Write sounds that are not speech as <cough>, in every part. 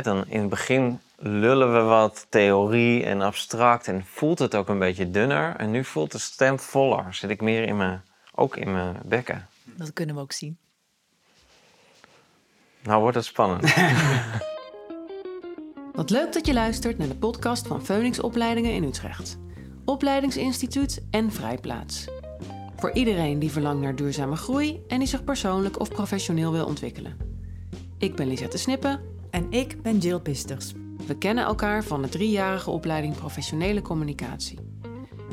dan in het begin lullen we wat theorie en abstract en voelt het ook een beetje dunner. En nu voelt de stem voller. Zit ik meer in mijn, ook in mijn bekken. Dat kunnen we ook zien. Nou wordt het spannend. <laughs> Wat leuk dat je luistert naar de podcast van Phoenix Opleidingen in Utrecht. Opleidingsinstituut en Vrijplaats. Voor iedereen die verlangt naar duurzame groei en die zich persoonlijk of professioneel wil ontwikkelen. Ik ben Lisette Snippen. En ik ben Jill Pisters. We kennen elkaar van de driejarige opleiding Professionele Communicatie.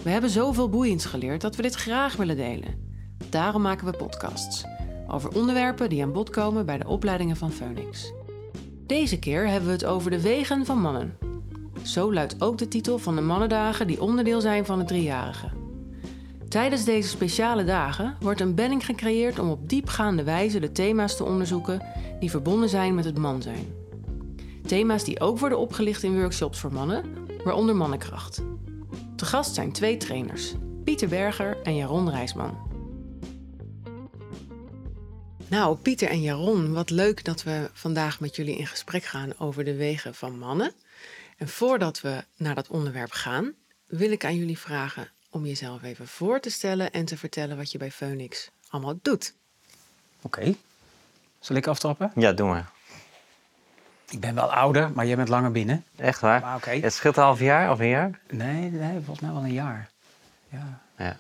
We hebben zoveel boeiends geleerd dat we dit graag willen delen. Daarom maken we podcasts over onderwerpen die aan bod komen bij de opleidingen van Phoenix. Deze keer hebben we het over de wegen van mannen. Zo luidt ook de titel van de mannendagen die onderdeel zijn van het driejarige. Tijdens deze speciale dagen wordt een benning gecreëerd om op diepgaande wijze de thema's te onderzoeken die verbonden zijn met het man zijn. Thema's die ook worden opgelicht in workshops voor mannen, waaronder mannenkracht. Te gast zijn twee trainers, Pieter Berger en Jaron Rijsman. Nou, Pieter en Jaron, wat leuk dat we vandaag met jullie in gesprek gaan over de wegen van mannen. En voordat we naar dat onderwerp gaan, wil ik aan jullie vragen om jezelf even voor te stellen en te vertellen wat je bij Phoenix allemaal doet. Oké. Zal ik aftrappen? Ja, doe maar. Ik ben wel ouder, maar jij bent langer binnen. Echt waar? Maar oké. Het scheelt een half jaar of een jaar? Nee, nee, volgens mij wel een jaar. Ja. Ja.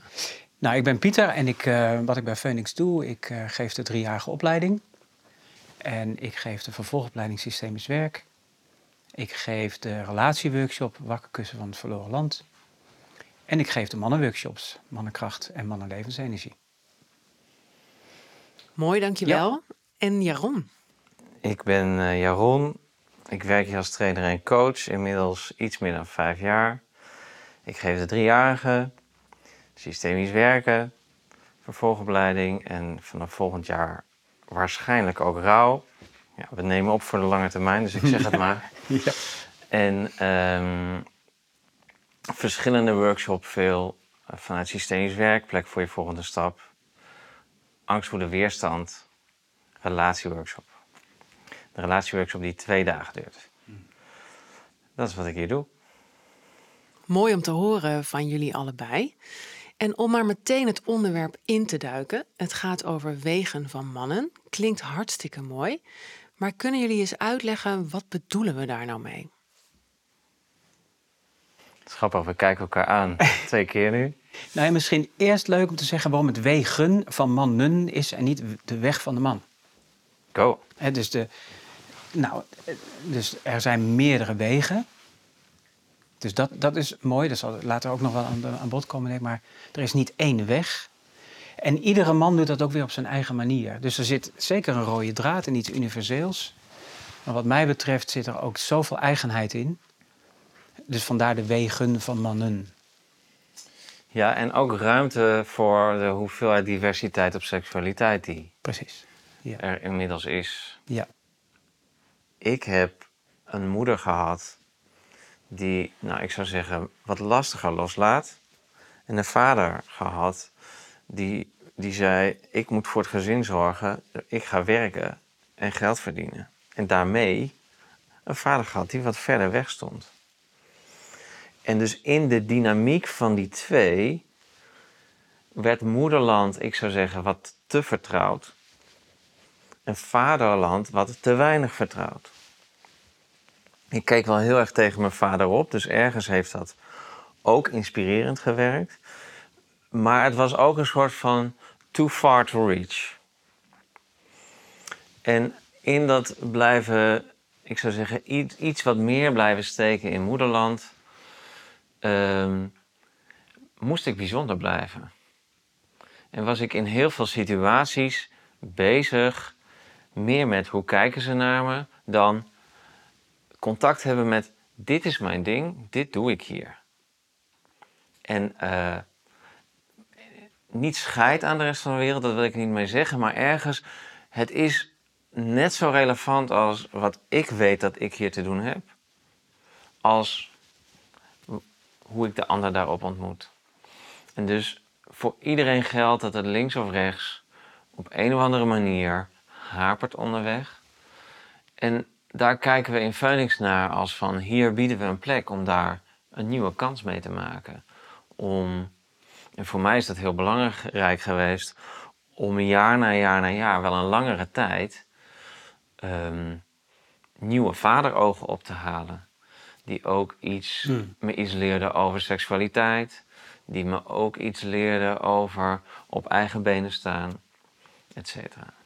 Nou, ik ben Pieter en ik, eh, wat ik bij Phoenix doe, ik eh, geef de driejarige opleiding. En ik geef de vervolgopleiding Systemisch Werk. Ik geef de relatieworkshop Wakker kussen van het verloren land. En ik geef de mannenworkshops, mannenkracht en mannenlevensenergie. Mooi, dankjewel. En Jaron, Ik ben eh, Jaron. Ik werk hier als trainer en coach inmiddels iets meer dan vijf jaar. Ik geef de driejarigen systemisch werken, vervolgopleiding en vanaf volgend jaar waarschijnlijk ook rouw. Ja, we nemen op voor de lange termijn, dus ik zeg het <laughs> maar. Ja. En ehm, verschillende workshops, veel eh, vanuit systemisch werk, plek voor je volgende stap, angst voor de weerstand, relatieworkshop. De relatieworkshop die twee dagen duurt. Dat is wat ik hier doe. mooi om te horen van jullie allebei. En om maar meteen het onderwerp in te duiken. Het gaat over wegen van mannen. Klinkt hartstikke mooi. Maar kunnen jullie eens uitleggen wat bedoelen we daar nou mee? Het is grappig, we kijken elkaar aan. <laughs> Twee keer nu. Nou, en misschien eerst leuk om te zeggen waarom het wegen van mannen is en niet de weg van de man. Go. Hè, dus, de, nou, eh, dus er zijn meerdere wegen. Dus dat, dat is mooi. Dat zal later ook nog wel aan, aan bod komen. ik. Maar er is niet één weg. En iedere man doet dat ook weer op zijn eigen manier. Dus er zit zeker een rode draad en iets universeels. Maar wat mij betreft zit er ook zoveel eigenheid in. Dus vandaar de wegen van mannen. Ja, en ook ruimte voor de hoeveelheid diversiteit op seksualiteit die Precies. Ja. er inmiddels is. ja. Ik heb een moeder gehad die, nou ik zou zeggen, wat lastiger loslaat. En een vader gehad die, die zei, ik moet voor het gezin zorgen, ik ga werken en geld verdienen. En daarmee een vader gehad die wat verder weg stond. En dus in de dynamiek van die twee werd moederland, ik zou zeggen, wat te vertrouwd. En vaderland wat te weinig vertrouwd. Ik keek wel heel erg tegen mijn vader op, dus ergens heeft dat ook inspirerend gewerkt. Maar het was ook een soort van too far to reach. En in dat blijven, ik zou zeggen, iets, iets wat meer blijven steken in moederland, ehm, moest ik bijzonder blijven. En was ik in heel veel situaties bezig meer met hoe kijken ze naar me dan contact hebben met dit is mijn ding, dit doe ik hier. En eh, niet scheid aan de rest van de wereld, dat wil ik niet mee zeggen, maar ergens, het is net zo relevant als wat ik weet dat ik hier te doen heb, als hoe ik de ander daarop ontmoet. En dus voor iedereen geldt dat het links of rechts op een of andere manier hapert onderweg. En daar kijken we in Phoenix naar als van hier bieden we een plek om daar een nieuwe kans mee te maken. Om, en voor mij is dat heel belangrijk geweest om jaar na jaar na jaar, wel een langere tijd, ehm, nieuwe vaderogen op te halen. Die ook iets, Hmm. me iets leerden over seksualiteit. Die me ook iets leerden over op eigen benen staan, et cetera.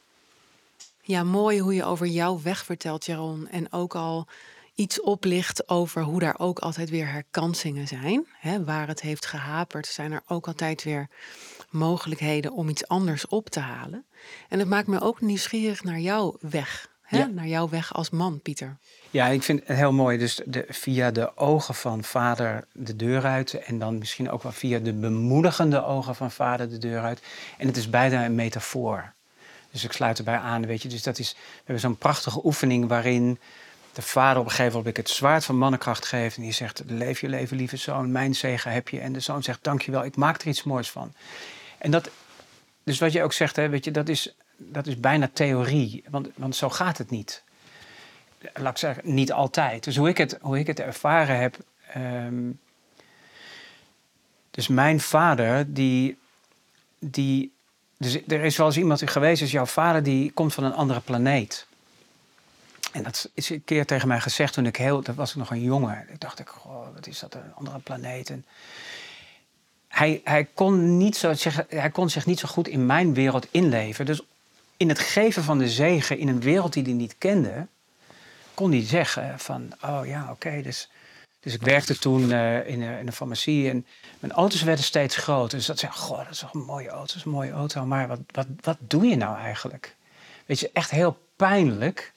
Ja, mooi hoe je over jouw weg vertelt, Jaron. En ook al iets oplicht over hoe daar ook altijd weer herkansingen zijn. Hè, waar het heeft gehaperd, zijn er ook altijd weer mogelijkheden om iets anders op te halen. En het maakt me ook nieuwsgierig naar jouw weg. Hè? Ja. Naar jouw weg als man, Pieter. Ja, ik vind het heel mooi. Dus de, via de ogen van vader de deur uit. En dan misschien ook wel via de bemoedigende ogen van vader de deur uit. En het is bijna een metafoor. Dus ik sluit erbij aan, weet je. Dus dat is, we hebben zo'n prachtige oefening waarin de vader op een gegeven moment het zwaard van mannenkracht geeft. En die zegt, leef je leven, lieve zoon, mijn zegen heb je. En de zoon zegt, dankjewel, ik maak er iets moois van. En dat, dus wat je ook zegt, hè, weet je, dat is, dat is bijna theorie. Want, want zo gaat het niet laat ik zeggen, niet altijd. Dus hoe ik het, hoe ik het ervaren heb. ehm, dus mijn vader, die, die. Dus er is wel eens iemand geweest, is jouw vader, die komt van een andere planeet. En dat is een keer tegen mij gezegd toen ik heel. Dat was ik nog een jongen. Ik dacht, ik, wat is dat, een andere planeet? Hij, hij, kon niet zo hij kon zich niet zo goed in mijn wereld inleven. Dus in het geven van de zegen in een wereld die hij niet kende kon hij zeggen van, oh ja, oké, dus, dus ik werkte toen eh, in, een, in een farmacie en mijn auto's werden steeds groter. Dus dat zei, goh, dat is toch een mooie auto, dat is een mooie auto, maar wat, wat, wat doe je nou eigenlijk? Weet je, echt heel pijnlijk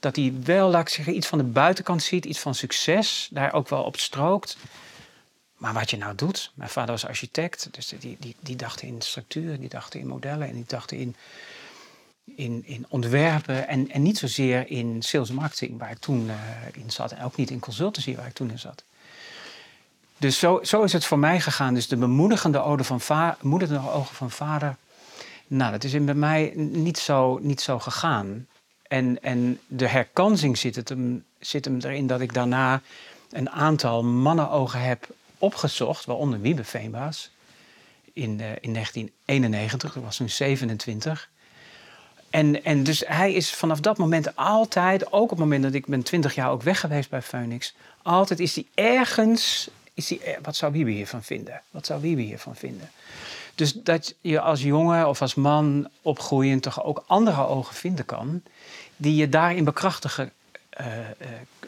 dat hij wel, laat ik zeggen, iets van de buitenkant ziet, iets van succes, daar ook wel op strookt. Maar wat je nou doet, mijn vader was architect, dus die, die, die dacht in structuren, die dacht in modellen en die dacht in in, in ontwerpen en, en niet zozeer in sales marketing, waar ik toen uh, in zat. En ook niet in consultancy, waar ik toen in zat. Dus zo, zo is het voor mij gegaan. Dus de bemoedigende ogen van, va ogen van vader. Nou, dat is bij mij niet zo, niet zo gegaan. En, en de herkansing zit, het hem, zit hem erin dat ik daarna een aantal mannenogen heb opgezocht, waaronder Wiebe Veenbaas. In, uh, in 1991, dat was toen 27. En, en dus hij is vanaf dat moment altijd, ook op het moment dat ik ben 20 jaar ook weg geweest bij Phoenix, altijd is hij ergens, is die, wat zou Wiebe hiervan vinden? Wat zou Wiebe hiervan vinden? Dus dat je als jongen of als man opgroeiend toch ook andere ogen vinden kan, die je daarin bekrachtigen, uh, uh,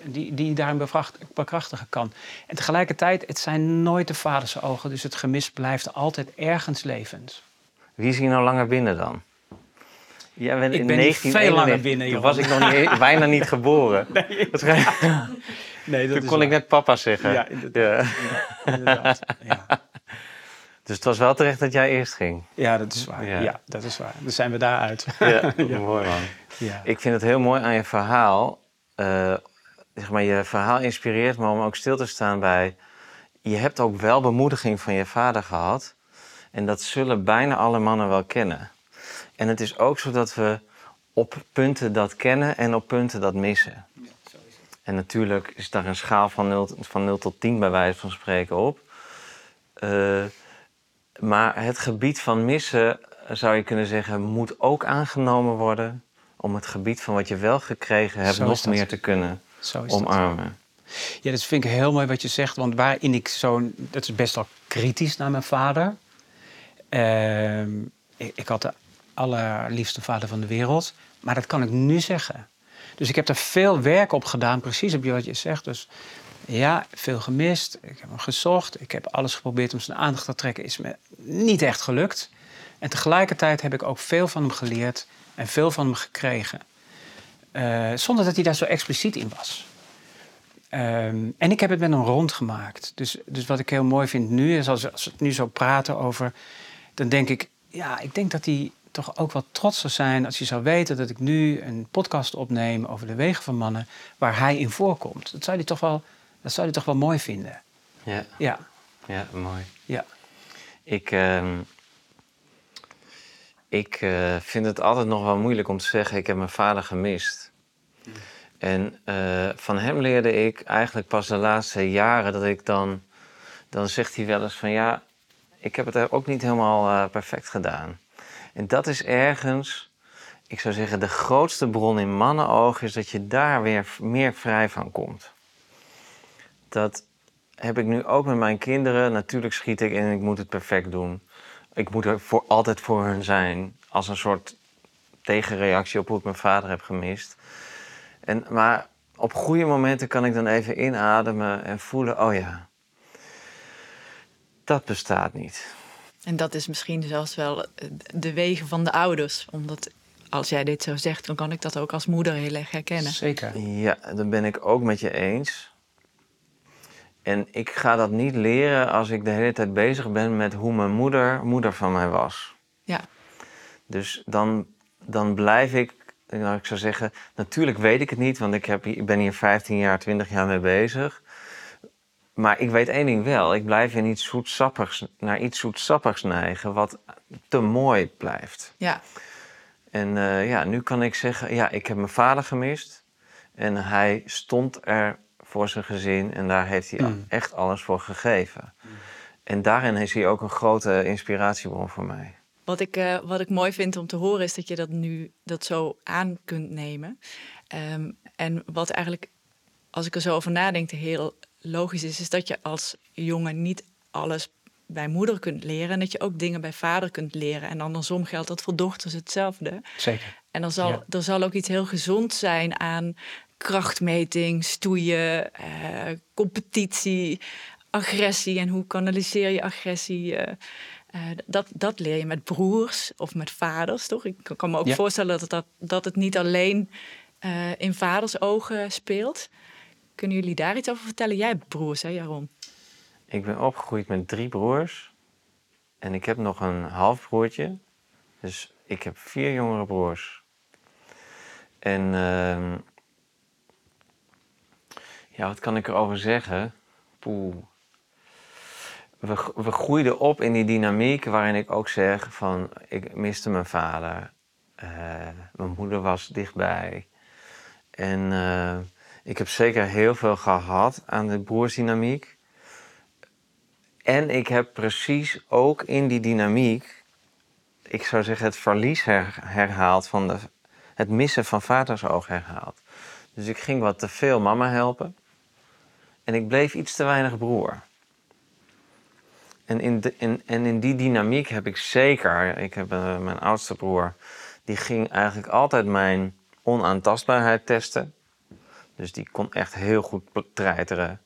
die, die je daarin bekrachtigen kan. En tegelijkertijd, het zijn nooit de vaders ogen, dus het gemis blijft altijd ergens levend. Wie is hier nou langer binnen dan? Ja, ben ik ben 19, veel langer binnen. Toen was ik nog niet, <laughs> bijna niet geboren. <laughs> Nee, <laughs> nee dat toen kon waar. ik net papa zeggen. Ja, inderdaad. Ja. inderdaad. Ja. Dus het was wel terecht dat jij eerst ging. Ja, dat is waar. Ja, ja dat is waar. Dan zijn we daaruit. Ja, mooi man. Ja. Ik vind het heel mooi aan je verhaal. Uh, zeg maar, je verhaal inspireert me om ook stil te staan bij... Je hebt ook wel bemoediging van je vader gehad. En dat zullen bijna alle mannen wel kennen. En het is ook zo dat we op punten dat kennen en op punten dat missen. Ja, zo is het. En natuurlijk is daar een schaal van 0, van 0 tot 10 bij wijze van spreken op. Uh, maar het gebied van missen, zou je kunnen zeggen, moet ook aangenomen worden om het gebied van wat je wel gekregen hebt nog meer te kunnen omarmen. Ja, dat vind ik heel mooi wat je zegt. Want waarin ik zo'n... Dat is best wel kritisch naar mijn vader. Ehm, ik, ik had de allerliefste vader van de wereld. Maar dat kan ik nu zeggen. Dus ik heb er veel werk op gedaan, precies op wat je zegt. Dus ja, veel gemist. Ik heb hem gezocht. Ik heb alles geprobeerd om zijn aandacht te trekken. Is me niet echt gelukt. En tegelijkertijd heb ik ook veel van hem geleerd en veel van hem gekregen. Uh, zonder dat hij daar zo expliciet in was. Um, en ik heb het met hem rondgemaakt. Dus, dus wat ik heel mooi vind nu, is als, als we het nu zo praten over... dan denk ik, ja, ik denk dat hij toch ook wel trots zou zijn... als hij zou weten dat ik nu een podcast opneem over de wegen van mannen... waar hij in voorkomt. Dat zou hij toch wel, dat zou hij toch wel mooi vinden. Ja, Ja, ja mooi. ja. Ik, uh, ik uh, vind het altijd nog wel moeilijk om te zeggen: ik heb mijn vader gemist. En eh, van hem leerde ik eigenlijk pas de laatste jaren dat ik dan... Dan zegt hij wel eens van ja, ik heb het ook niet helemaal uh, perfect gedaan. En dat is ergens, ik zou zeggen, de grootste bron in mannenoog is dat je daar weer meer vrij van komt. Dat heb ik nu ook met mijn kinderen. Natuurlijk schiet ik en ik moet het perfect doen. Ik moet er voor, altijd voor hun zijn. Als een soort tegenreactie op hoe ik mijn vader heb gemist. En, maar op goede momenten kan ik dan even inademen en voelen: oh ja, dat bestaat niet. En dat is misschien zelfs wel de wegen van de ouders. Omdat als jij dit zo zegt, dan kan ik dat ook als moeder heel erg herkennen. Zeker. Ja, dat ben ik ook met je eens. En ik ga dat niet leren als ik de hele tijd bezig ben met hoe mijn moeder moeder van mij was. Ja. Dus dan, dan blijf ik, nou, ik zou zeggen, natuurlijk weet ik het niet, want ik, heb, ik ben hier 15 jaar, 20 jaar mee bezig. Maar ik weet één ding wel. Ik blijf in iets zoetsappigs, naar iets zoetsappigs neigen, wat te mooi blijft. Ja. En uh, ja, nu kan ik zeggen, ja, ik heb mijn vader gemist. En hij stond er voor zijn gezin en daar heeft hij mm. echt alles voor gegeven. Mm. En daarin is hij ook een grote inspiratiebron voor mij. Wat ik, uh, wat ik mooi vind om te horen is dat je dat nu dat zo aan kunt nemen. Um, en wat eigenlijk, als ik er zo over nadenk, heel logisch is, is dat je als jongen niet alles bij moeder kunt leren en dat je ook dingen bij vader kunt leren. En andersom geldt dat voor dochters hetzelfde. Zeker. En er zal, er zal ook iets heel gezond zijn aan krachtmeting, stoeien, eh, competitie, agressie en hoe kanaliseer je agressie. Uh, uh, dat, dat leer je met broers of met vaders, toch? Ik kan me ook voorstellen dat, dat, dat het niet alleen in vaders ogen speelt. Kunnen jullie daar iets over vertellen? Jij broers, hè, Jaron? Ik ben opgegroeid met drie broers. En ik heb nog een halfbroertje. Dus ik heb vier jongere broers. En uh, ja, wat kan ik erover zeggen? Poeh. We, we groeiden op in die dynamiek waarin ik ook zeg van... Ik miste mijn vader. Uh, mijn moeder was dichtbij. En... Uh, ik heb zeker heel veel gehad aan de broersdynamiek. En ik heb precies ook in die dynamiek, ik zou zeggen, het verlies herhaald van de, het missen van vadersoog herhaald. Dus ik ging wat te veel mama helpen. En ik bleef iets te weinig broer. En in, en in die dynamiek heb ik zeker, ik heb uh, mijn oudste broer, die ging eigenlijk altijd mijn onaantastbaarheid testen. Dus die kon echt heel goed treiteren.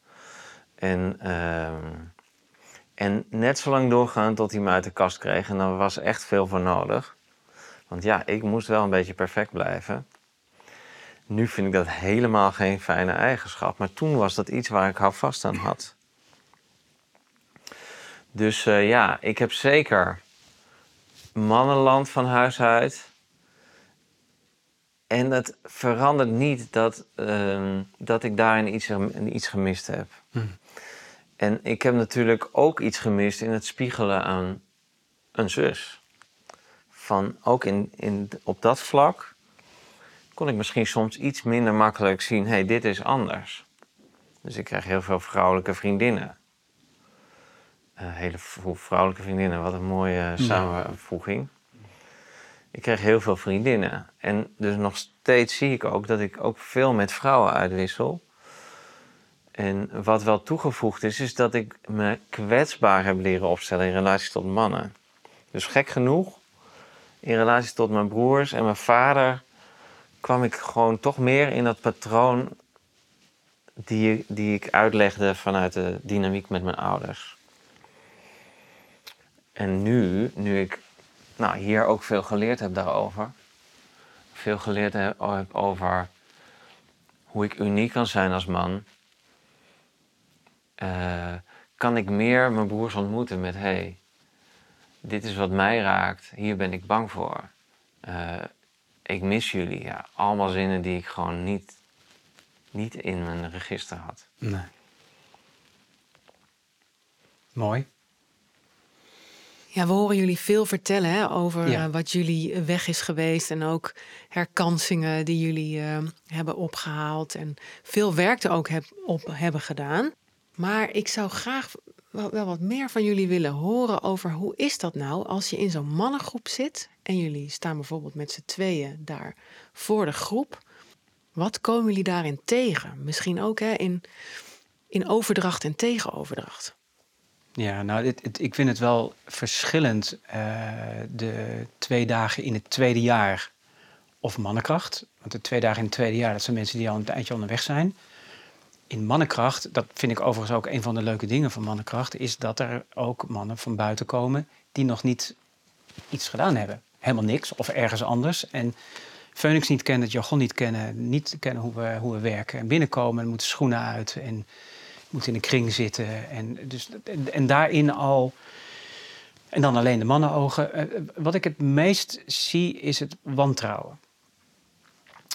En, uh, en net zo lang doorgaan tot hij me uit de kast kreeg. En daar was echt veel voor nodig. Want ja, ik moest wel een beetje perfect blijven. Nu vind ik dat helemaal geen fijne eigenschap. Maar toen was dat iets waar ik vast aan had. Dus uh, ja, ik heb zeker mannenland van huis uit. En dat verandert niet dat, uh, dat ik daarin iets, iets gemist heb. Hm. En ik heb natuurlijk ook iets gemist in het spiegelen aan een zus. Van ook in, in, op dat vlak kon ik misschien soms iets minder makkelijk zien: hé, hey, dit is anders. Dus ik krijg heel veel vrouwelijke vriendinnen. Uh, hele vrouwelijke vriendinnen, wat een mooie samenvoeging ik kreeg heel veel vriendinnen. En dus nog steeds zie ik ook dat ik ook veel met vrouwen uitwissel. En wat wel toegevoegd is, is dat ik me kwetsbaar heb leren opstellen in relatie tot mannen. Dus gek genoeg, in relatie tot mijn broers en mijn vader, kwam ik gewoon toch meer in dat patroon die, die ik uitlegde vanuit de dynamiek met mijn ouders. En nu, nu ik nou, hier ook veel geleerd heb daarover. Veel geleerd heb over hoe ik uniek kan zijn als man. Uh, kan ik meer mijn broers ontmoeten met: hey, dit is wat mij raakt, hier ben ik bang voor. Uh, ik mis jullie. Ja, allemaal zinnen die ik gewoon niet, niet in mijn register had. Nee. Mooi. Ja, we horen jullie veel vertellen hè, over Ja. eh, wat jullie weg is geweest. En ook herkansingen die jullie eh, hebben opgehaald. En veel werk er ook heb, op hebben gedaan. Maar ik zou graag wel, wel wat meer van jullie willen horen over hoe is dat nou als je in zo'n mannengroep zit. En jullie staan bijvoorbeeld met z'n tweeën daar voor de groep. Wat komen jullie daarin tegen? Misschien ook hè, in, in overdracht en tegenoverdracht. Ja, nou, ik vind het wel verschillend. eh, de twee dagen in het tweede jaar of mannenkracht. Want de twee dagen in het tweede jaar, dat zijn mensen die al een tijdje onderweg zijn. In mannenkracht, dat vind ik overigens ook een van de leuke dingen van mannenkracht, is dat er ook mannen van buiten komen die nog niet iets gedaan hebben. Helemaal niks of ergens anders. En Phoenix niet kennen, het jargon niet kennen, niet kennen hoe we, hoe we werken. En binnenkomen, moeten schoenen uit en moet in een kring zitten. En, dus, en, daarin al. En dan alleen de mannenogen. Eh, Wat ik het meest zie is het wantrouwen.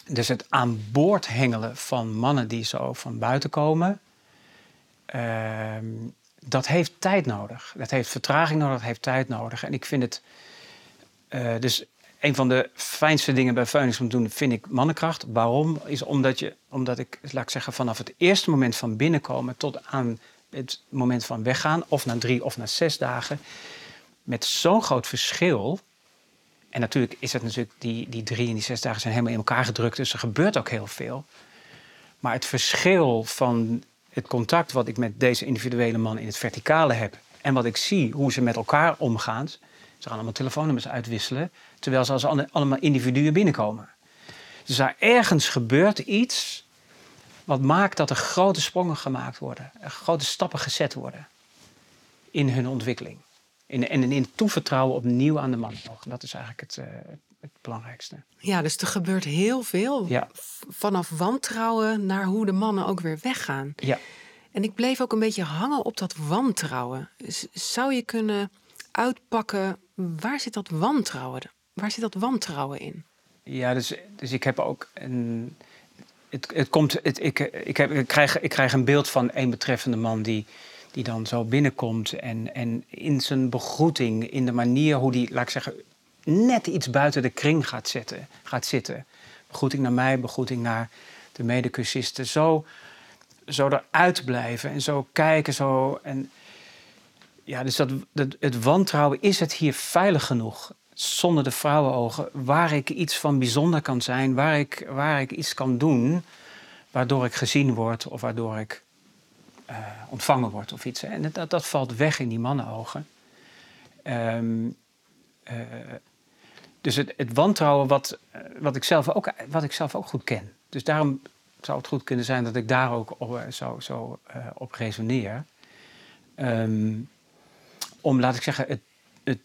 Dus het aan boord hengelen van mannen die zo van buiten komen. ehm, dat heeft tijd nodig. Dat heeft vertraging nodig, dat heeft tijd nodig. En ik vind het. eh, dus een van de fijnste dingen bij Phoenix doen, vind ik mannenkracht. Waarom? Is omdat, je, omdat ik, laat ik zeggen, vanaf het eerste moment van binnenkomen tot aan het moment van weggaan, of na drie of na zes dagen, met zo'n groot verschil. En natuurlijk is het natuurlijk, die, die drie en die zes dagen zijn helemaal in elkaar gedrukt, dus er gebeurt ook heel veel. Maar het verschil van het contact wat ik met deze individuele man in het verticale heb en wat ik zie, hoe ze met elkaar omgaan. Ze gaan allemaal telefoonnummers uitwisselen, terwijl ze als alle- allemaal individuen binnenkomen. Dus daar ergens gebeurt iets wat maakt dat er grote sprongen gemaakt worden, er grote stappen gezet worden in hun ontwikkeling. In, en in toevertrouwen opnieuw aan de man. Dat is eigenlijk het, eh, het belangrijkste. Ja, dus er gebeurt heel veel. Ja. Vanaf wantrouwen naar hoe de mannen ook weer weggaan. Ja. En ik bleef ook een beetje hangen op dat wantrouwen. Zou je kunnen uitpakken, waar zit dat wantrouwen? Waar zit dat wantrouwen in? Ja, dus, dus ik heb ook een. Het, het komt, het, ik, ik, heb, ik, krijg, ik krijg een beeld van een betreffende man die, die dan zo binnenkomt. En, en in zijn begroeting, in de manier hoe die, laat ik zeggen, net iets buiten de kring gaat, zetten, gaat zitten. Begroeting naar mij, begroeting naar de medecursisten. Zo, zo eruit blijven en zo kijken. Zo, en, ja, dus dat, het wantrouwen, is het hier veilig genoeg? Zonder de vrouwenogen, waar ik iets van bijzonder kan zijn, waar ik, waar ik iets kan doen, waardoor ik gezien word of waardoor ik eh, ontvangen word of iets. En dat, dat valt weg in die mannenogen. Ehm, eh, dus het, het wantrouwen wat, eh, wat, ik zelf ook, wat ik zelf ook goed ken. Dus daarom zou het goed kunnen zijn dat ik daar ook op, zo, zo eh, op resoneer. Ehm, om, laat ik zeggen, het, het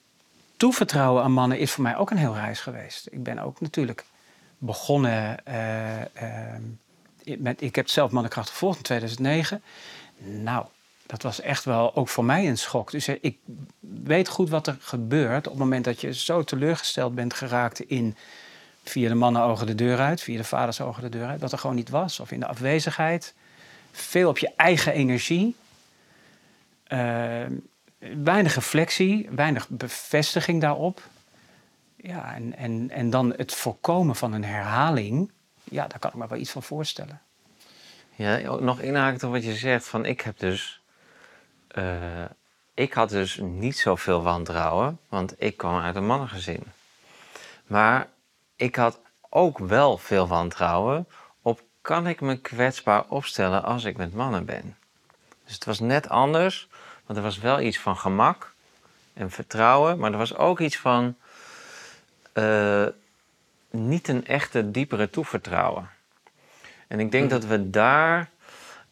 toevertrouwen aan mannen is voor mij ook een heel reis geweest. Ik ben ook natuurlijk begonnen eh, ehm, met, ik heb zelf mannenkracht gevolgd in 2009. Nou, dat was echt wel ook voor mij een schok. Dus eh, ik weet goed wat er gebeurt op het moment dat je zo teleurgesteld bent geraakt in via de mannenogen de deur uit, via de vadersogen de deur uit, dat er gewoon niet was. Of in de afwezigheid. Veel op je eigen energie. Weinig reflectie, weinig bevestiging daarop. Ja, en, en, en dan het voorkomen van een herhaling. Ja, daar kan ik me wel iets van voorstellen. Ja, nog inhakend op wat je zegt, van ik heb dus... eh, ik had dus niet zoveel wantrouwen, want ik kwam uit een mannengezin. Maar ik had ook wel veel wantrouwen op... kan ik me kwetsbaar opstellen als ik met mannen ben? Dus het was net anders, want er was wel iets van gemak en vertrouwen... maar er was ook iets van... eh, niet een echte diepere toevertrouwen. En ik denk dat we daar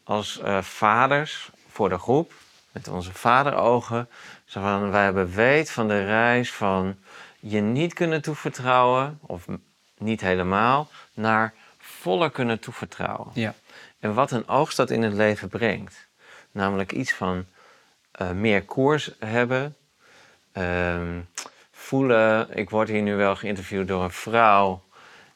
als eh, vaders voor de groep, met onze vaderogen, zo van, wij hebben weet van de reis van je niet kunnen toevertrouwen, of niet helemaal, naar voller kunnen toevertrouwen. Ja. En wat een oogst dat in het leven brengt. Namelijk iets van eh, meer koers hebben. ehm, voelen, ik word hier nu wel geïnterviewd door een vrouw.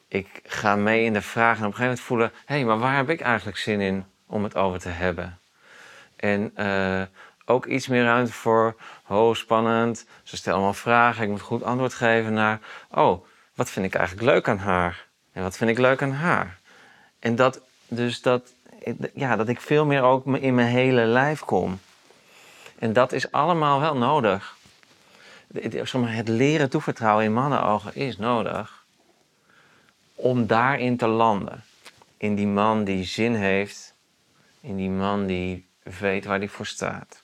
Ik ga mee in de vraag en op een gegeven moment voelen... hé, hey, maar waar heb ik eigenlijk zin in om het over te hebben? En eh, ook iets meer ruimte voor, oh spannend, ze stellen allemaal vragen, ik moet goed antwoord geven naar, oh, wat vind ik eigenlijk leuk aan haar? En wat vind ik leuk aan haar? En dat, dus dat, ja, dat ik veel meer ook in mijn hele lijf kom. En dat is allemaal wel nodig. Het leren toevertrouwen in mannenogen is nodig om daarin te landen. In die man die zin heeft, in die man die weet waar hij voor staat.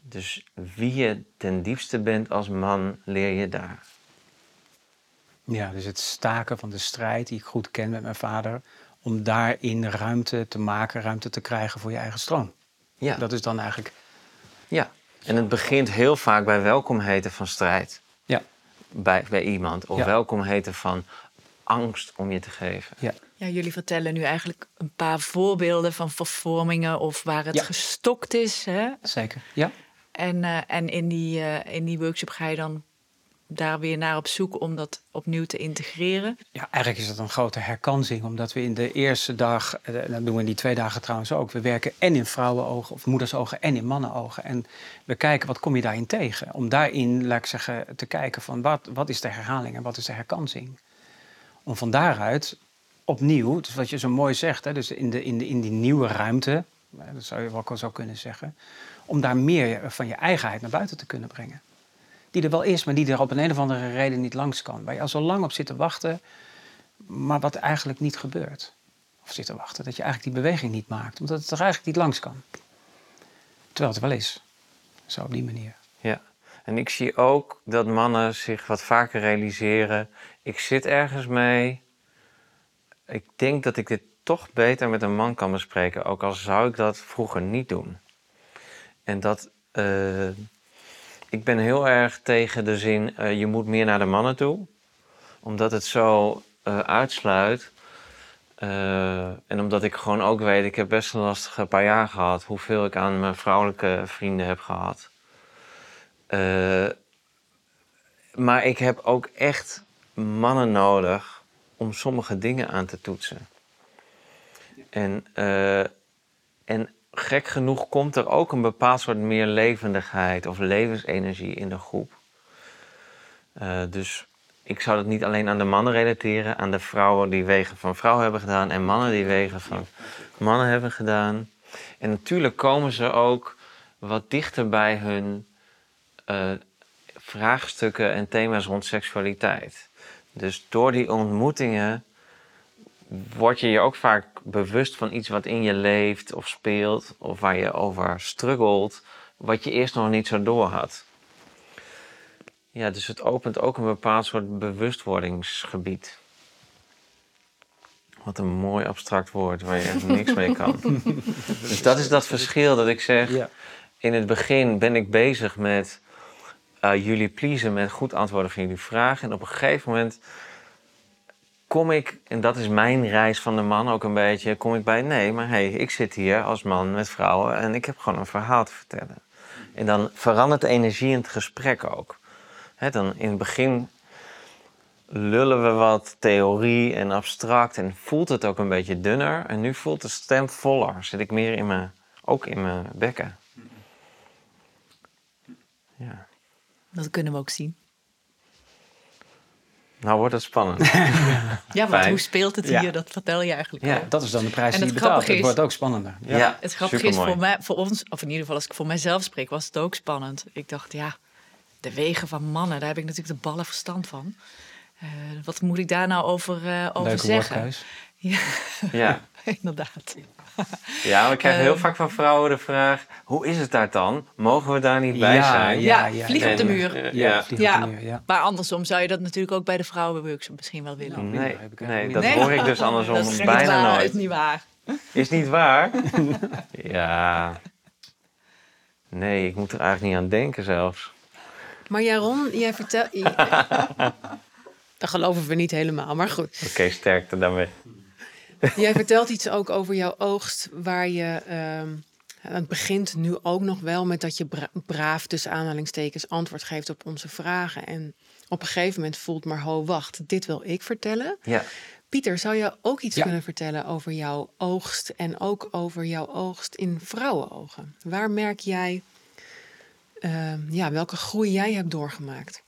Dus wie je ten diepste bent als man, leer je daar. Ja, dus het staken van de strijd die ik goed ken met mijn vader, om daarin ruimte te maken, ruimte te krijgen voor je eigen stroom. Ja. Dat is dan eigenlijk. Ja, en het begint heel vaak bij welkom heten van strijd. Ja. Bij, bij iemand. Of Ja. welkom heten van angst om je te geven. Ja. Ja, jullie vertellen nu eigenlijk een paar voorbeelden van vervormingen of waar het Ja. gestokt is. Hè? Zeker. Ja. En, eh, en in, die, eh, in die workshop ga je dan daar weer naar op zoek om dat opnieuw te integreren. Ja, eigenlijk is dat een grote herkansing, omdat we in de eerste dag, eh, dat doen we in die twee dagen trouwens ook, we werken en in vrouwenogen of moedersogen en in mannenogen. En we kijken wat kom je daarin tegen. Om daarin, laat ik zeggen, te kijken van wat, wat is de herhaling en wat is de herkansing. Om van daaruit opnieuw, dus wat je zo mooi zegt, hè, dus in, de, in, de, in die nieuwe ruimte, eh, dat zou je wel zo kunnen zeggen, om daar meer van je eigenheid naar buiten te kunnen brengen. Die er wel is, maar die er op een, een of andere reden niet langs kan. Waar je al zo lang op zit te wachten, maar wat eigenlijk niet gebeurt. Of zit te wachten, dat je eigenlijk die beweging niet maakt, omdat het er eigenlijk niet langs kan. Terwijl het wel is. Zo op die manier. Ja. En ik zie ook dat mannen zich wat vaker realiseren. Ik zit ergens mee. Ik denk dat ik dit toch beter met een man kan bespreken. Ook al zou ik dat vroeger niet doen. En dat. eh, ik ben heel erg tegen de zin. eh, je moet meer naar de mannen toe. Omdat het zo eh, uitsluit. Eh, en omdat ik gewoon ook weet, ik heb best een lastige paar jaar gehad. Hoeveel ik aan mijn vrouwelijke vrienden heb gehad. Eh, maar ik heb ook echt mannen nodig om sommige dingen aan te toetsen. En, en gek genoeg komt er ook een bepaald soort meer levendigheid of levensenergie in de groep. Eh, dus ik zou dat niet alleen aan de mannen relateren, aan de vrouwen die wegen van vrouwen hebben gedaan en mannen die wegen van mannen hebben gedaan. En natuurlijk komen ze ook wat dichter bij hun eh, vraagstukken en thema's rond seksualiteit. Dus door die ontmoetingen word je je ook vaak bewust van iets wat in je leeft of speelt, of waar je over struggelt, wat je eerst nog niet zo door had. Ja, dus het opent ook een bepaald soort bewustwordingsgebied. Wat een mooi abstract woord waar je echt niks mee kan. <laughs> Dus dat is dat verschil dat ik zeg. Ja. In het begin ben ik bezig met eh, jullie pleasen met goed antwoorden van jullie vragen. En op een gegeven moment kom ik, en dat is mijn reis van de man ook een beetje, kom ik bij nee, maar hey, ik zit hier als man met vrouwen en ik heb gewoon een verhaal te vertellen. En dan verandert de energie in het gesprek ook. Dan in het begin lullen we wat theorie en abstract en voelt het ook een beetje dunner. En nu voelt de stem voller, zit ik meer in mijn, ook in mijn bekken. Ja. Dat kunnen we ook zien. Nou wordt het spannend. <laughs> Ja, want hoe speelt het Ja. hier? Dat vertel je eigenlijk Ja. al. Dat is dan de prijs En die je betaalt. grappige Het is- wordt ook spannender. Ja, Het grappige is voor, mij, voor ons, of in ieder geval als ik voor mijzelf spreek, was het ook spannend. Ik dacht, ja, de wegen van mannen, daar heb ik natuurlijk de ballen verstand van. Eh, wat moet ik daar nou over, eh, over Leuke zeggen? Ja, Ja. <laughs> <laughs> inderdaad. ja, we krijgen heel Ehm. vaak van vrouwen de vraag: hoe is het daar dan? Mogen we daar niet bij Ja, zijn? Ja, ja, vlieg op de muur. eh, Ja, ja. Maar andersom zou je dat natuurlijk ook bij de vrouwenworkshop misschien wel willen. Nou, Nee, heb ik nee, dat. Nee. hoor ik dus andersom <laughs> dat is niet bijna waar, nooit. is niet waar. Is niet waar? <laughs> ja. Nee, ik moet er eigenlijk niet aan denken zelfs. Maar Jaron, jij vertelt... Dat geloven we niet helemaal, maar goed. Oké, sterkte daarmee. Jij vertelt iets ook over jouw oogst, waar je... ehm, het begint nu ook nog wel met dat je bra- braaf tussen aanhalingstekens antwoord geeft op onze vragen. En op een gegeven moment voelt maar, ho, wacht, dit wil ik vertellen. Ja. Pieter, zou je ook iets Ja. kunnen vertellen over jouw oogst en ook over jouw oogst in vrouwenogen? Waar merk jij, ehm, ja, welke groei jij hebt doorgemaakt?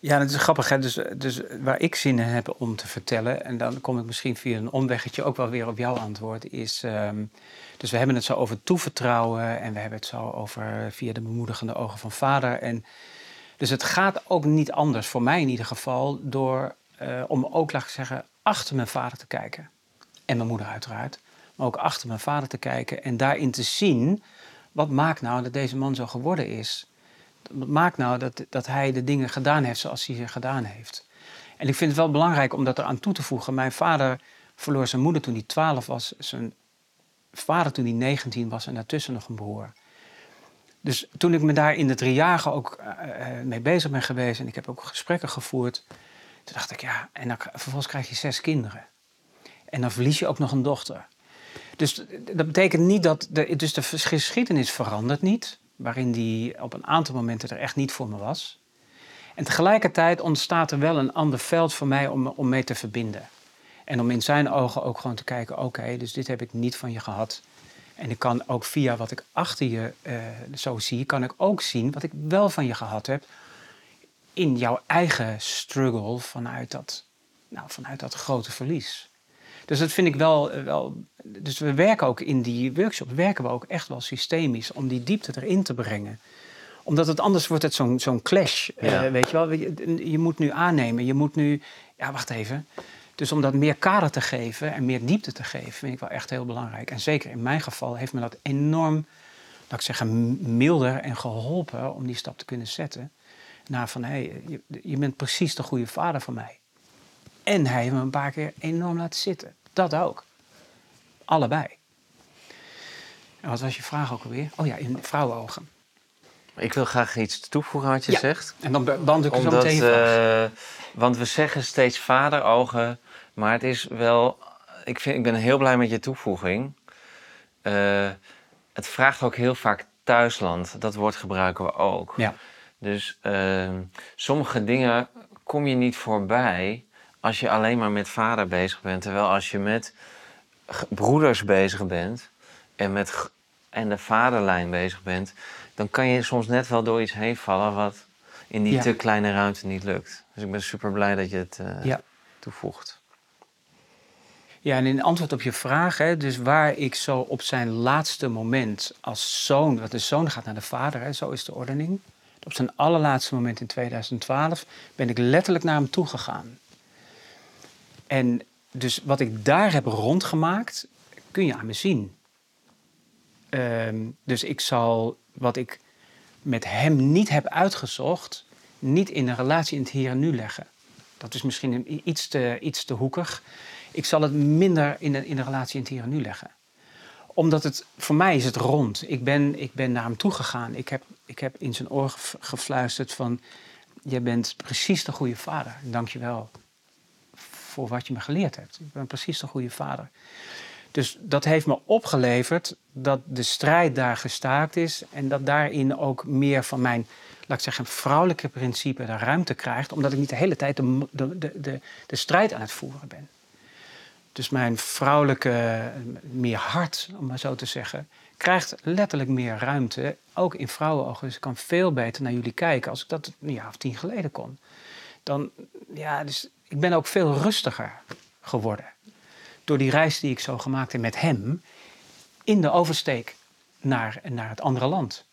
Ja, dat is grappig. Hè? Dus, dus waar ik zin in heb om te vertellen, en dan kom ik misschien via een omweggetje ook wel weer op jouw antwoord, is. ehm, dus we hebben het zo over toevertrouwen en we hebben het zo over via de bemoedigende ogen van vader. En dus het gaat ook niet anders, voor mij in ieder geval, door eh, om ook, laat ik zeggen, achter mijn vader te kijken. En mijn moeder uiteraard. Maar ook achter mijn vader te kijken en daarin te zien, wat maakt nou dat deze man zo geworden is? Wat maakt nou dat, dat hij de dingen gedaan heeft zoals hij ze gedaan heeft? En ik vind het wel belangrijk om dat eraan toe te voegen. Mijn vader verloor zijn moeder toen hij 12 was, zijn vader toen hij 19 was en daartussen nog een broer. Dus toen ik me daar in de drie jaar ook eh, eh, mee bezig ben geweest en ik heb ook gesprekken gevoerd, toen dacht ik ja, en dan, vervolgens krijg je zes kinderen. En dan verlies je ook nog een dochter. Dus dat betekent niet dat. De, dus de geschiedenis verandert niet, waarin die op een aantal momenten er echt niet voor me was. En tegelijkertijd ontstaat er wel een ander veld voor mij om, om mee te verbinden. En om in zijn ogen ook gewoon te kijken: oké, dus dit heb ik niet van je gehad. En ik kan ook via wat ik achter je eh, zo zie, kan ik ook zien wat ik wel van je gehad heb. In jouw eigen struggle vanuit dat, nou, vanuit dat grote verlies. Dus dat vind ik wel, eh, wel. Dus we werken ook in die workshop, werken we ook echt wel systemisch om die diepte erin te brengen. Omdat het anders wordt het zo'n zo'n clash. eh, weet je wel, je, je moet nu aannemen, je moet nu. Ja, wacht even. Dus om dat meer kader te geven en meer diepte te geven, vind ik wel echt heel belangrijk. En zeker in mijn geval heeft me dat enorm, laat ik zeggen, milder en geholpen om die stap te kunnen zetten. Naar van, hé, hey, je, je bent precies de goede vader voor mij. En hij heeft me een paar keer enorm laten zitten. Dat ook. Allebei. En wat was je vraag ook alweer? Oh ja, in vrouwenogen. Ik wil graag iets toevoegen wat je Ja. zegt. En dan beantwoord ik zo Omdat, meteen je vraag. eh, want we zeggen steeds vaderogen, maar het is wel. Ik, vind, ik ben heel blij met je toevoeging. Eh, het vraagt ook heel vaak thuisland. Dat woord gebruiken we ook. Ja. Dus eh, sommige dingen kom je niet voorbij als je alleen maar met vader bezig bent. Terwijl als je met broeders bezig bent en, met en de vaderlijn bezig bent, dan kan je soms net wel door iets heen vallen wat in die Ja. te kleine ruimte niet lukt. Dus ik ben super blij dat je het eh, Ja. toevoegt. Ja, en in antwoord op je vraag, hè, dus waar ik zo op zijn laatste moment als zoon, want de zoon gaat naar de vader, hè, zo is de ordening. Op zijn allerlaatste moment in 2012 ben ik letterlijk naar hem toe gegaan. En dus wat ik daar heb rondgemaakt, kun je aan me zien. Ehm, dus ik zal wat ik met hem niet heb uitgezocht, niet in een relatie in het hier en nu leggen. Dat is misschien iets, te, iets te hoekig. Ik zal het minder in een, in relatie in het hier en nu leggen. Omdat het, voor mij is het rond. Ik ben, ik ben naar hem toegegaan. Ik heb, ik heb in zijn oor gef- gefluisterd van... Jij bent precies de goede vader. Dank je wel voor wat je me geleerd hebt. Ik ben precies de goede vader. Dus dat heeft me opgeleverd dat de strijd daar gestaakt is. En dat daarin ook meer van mijn, laat ik zeggen, vrouwelijke principe de ruimte krijgt. Omdat ik niet de hele tijd de, de, de, de, strijd aan het voeren ben. Dus mijn vrouwelijke, meer hart, om maar zo te zeggen, krijgt letterlijk meer ruimte. Ook in vrouwenogen. Dus ik kan veel beter naar jullie kijken als ik dat een jaar of tien geleden kon. Dan, ja, dus ik ben ook veel rustiger geworden. Door die reis die ik zo gemaakt heb met hem in de oversteek naar, naar het andere land.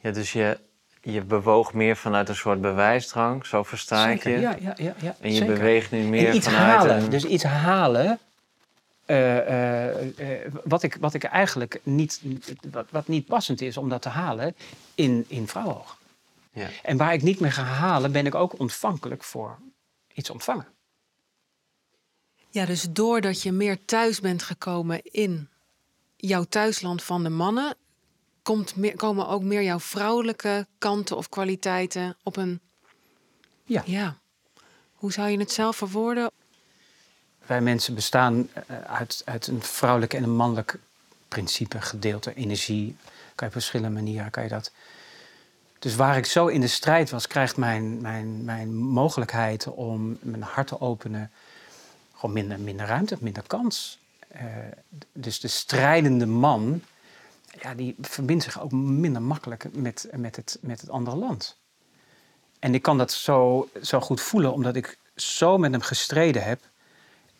Ja, dus je, je bewoog meer vanuit een soort bewijsdrang, zo versta ik je. Ja, ja, ja, ja, En je zeker. beweegt nu meer en iets vanuit halen. een... Dus iets halen. eh, eh, eh, wat, ik, wat ik eigenlijk niet, wat, wat niet passend is om dat te halen in, in vrouwenoog. Ja. En waar ik niet meer ga halen, ben ik ook ontvankelijk voor iets ontvangen. Ja, dus doordat je meer thuis bent gekomen in jouw thuisland van de mannen, komt meer, komen ook meer jouw vrouwelijke kanten of kwaliteiten op een. Ja. Ja. Hoe zou je het zelf verwoorden? Wij mensen bestaan eh, uit, uit een vrouwelijk en een mannelijk principe, gedeelte, energie. Kan je op verschillende manieren kan je dat Dus waar ik zo in de strijd was, krijgt mijn, mijn, mijn mogelijkheid om mijn hart te openen gewoon minder, minder ruimte, minder kans. Uh, dus de strijdende man, ja, die verbindt zich ook minder makkelijk met, met, het, met het andere land. En ik kan dat zo, zo goed voelen, omdat ik zo met hem gestreden heb.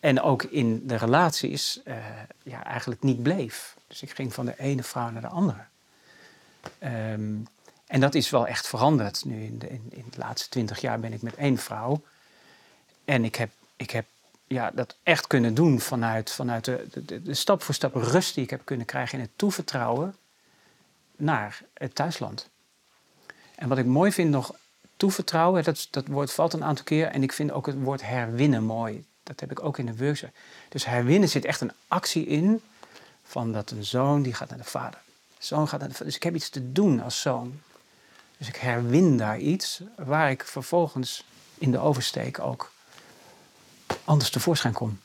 En ook in de relaties uh, ja, eigenlijk niet bleef. Dus ik ging van de ene vrouw naar de andere. Um, en dat is wel echt veranderd. Nu in de, in, in de laatste twintig jaar ben ik met één vrouw. En ik heb, ik heb ja, dat echt kunnen doen vanuit, vanuit de, de, stap voor stap rust die ik heb kunnen krijgen in het toevertrouwen naar het thuisland. En wat ik mooi vind nog, toevertrouwen, dat, dat woord valt een aantal keer. En ik vind ook het woord herwinnen mooi. Dat heb ik ook in de workshop. Dus herwinnen zit echt een actie in van dat een zoon die gaat naar de vader. zoon gaat naar de vader. Dus ik heb iets te doen als zoon. Dus ik herwin daar iets waar ik vervolgens in de oversteek ook anders tevoorschijn kom.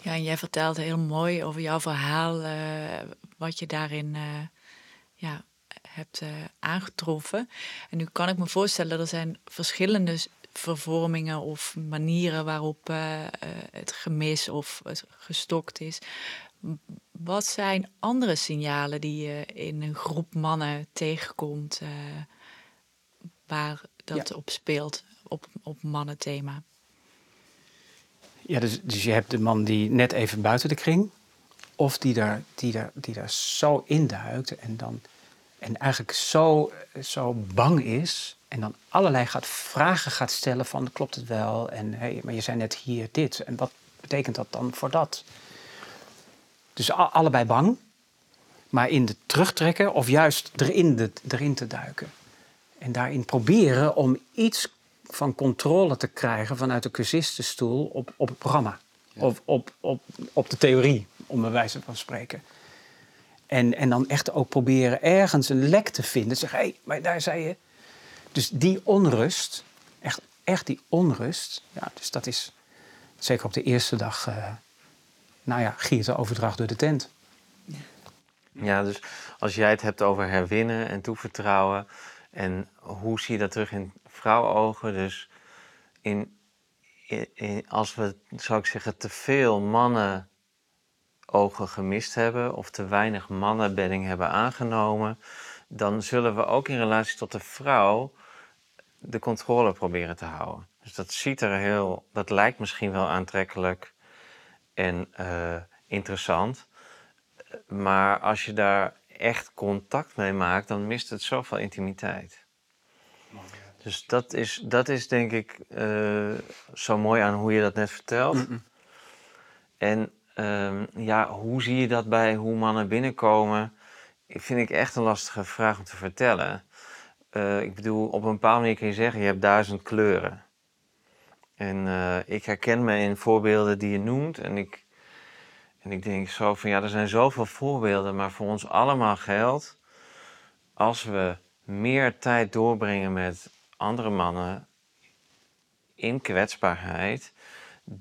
Ja, en jij vertelde heel mooi over jouw verhaal, uh, wat je daarin uh, ja, hebt uh, aangetroffen. En nu kan ik me voorstellen, er zijn verschillende vervormingen of manieren waarop het gemis of gestokt is. Wat zijn andere signalen die je in een groep mannen tegenkomt uh, waar dat op speelt, op, op mannenthema? Ja, dus, dus je hebt de man die net even buiten de kring, of die daar, die daar, die daar zo induikt en dan en eigenlijk zo, zo bang is en dan allerlei gaat vragen gaat stellen van klopt het wel en hey, maar je zei net hier dit en wat betekent dat dan voor dat? Dus allebei bang, maar in de terugtrekken of juist erin, de, erin te duiken. En daarin proberen om iets van controle te krijgen vanuit de cursistenstoel op, op het programma. Of op, op, op de theorie, om bij wijze van spreken. En, en dan echt ook proberen ergens een lek te vinden. Zeg, hé, hey, maar daar zei je. Dus die onrust, echt, echt die onrust. Ja, dus dat is zeker op de eerste dag. Uh, nou ja, giert de overdracht door de tent. Ja, dus als jij het hebt over herwinnen en toevertrouwen. En hoe zie je dat terug in vrouwenogen? Dus in, in, als we, zou ik zeggen, te veel mannen ogen gemist hebben of te weinig mannenbedding hebben aangenomen, dan zullen we ook in relatie tot de vrouw de controle proberen te houden. Dus dat ziet er heel, dat lijkt misschien wel aantrekkelijk en uh, interessant. Maar als je daar echt contact mee maakt, dan mist het zoveel intimiteit. Dus dat is, dat is denk ik uh, zo mooi aan hoe je dat net vertelt. Mm -mm. En um, ja, hoe zie je dat bij hoe mannen binnenkomen? Vind ik echt een lastige vraag om te vertellen. Uh, ik bedoel, op een bepaalde manier kun je zeggen, je hebt duizend kleuren. En uh, ik herken me in voorbeelden die je noemt. En ik, en ik denk zo van, ja, er zijn zoveel voorbeelden, maar voor ons allemaal geldt... als we meer tijd doorbrengen met andere mannen in kwetsbaarheid...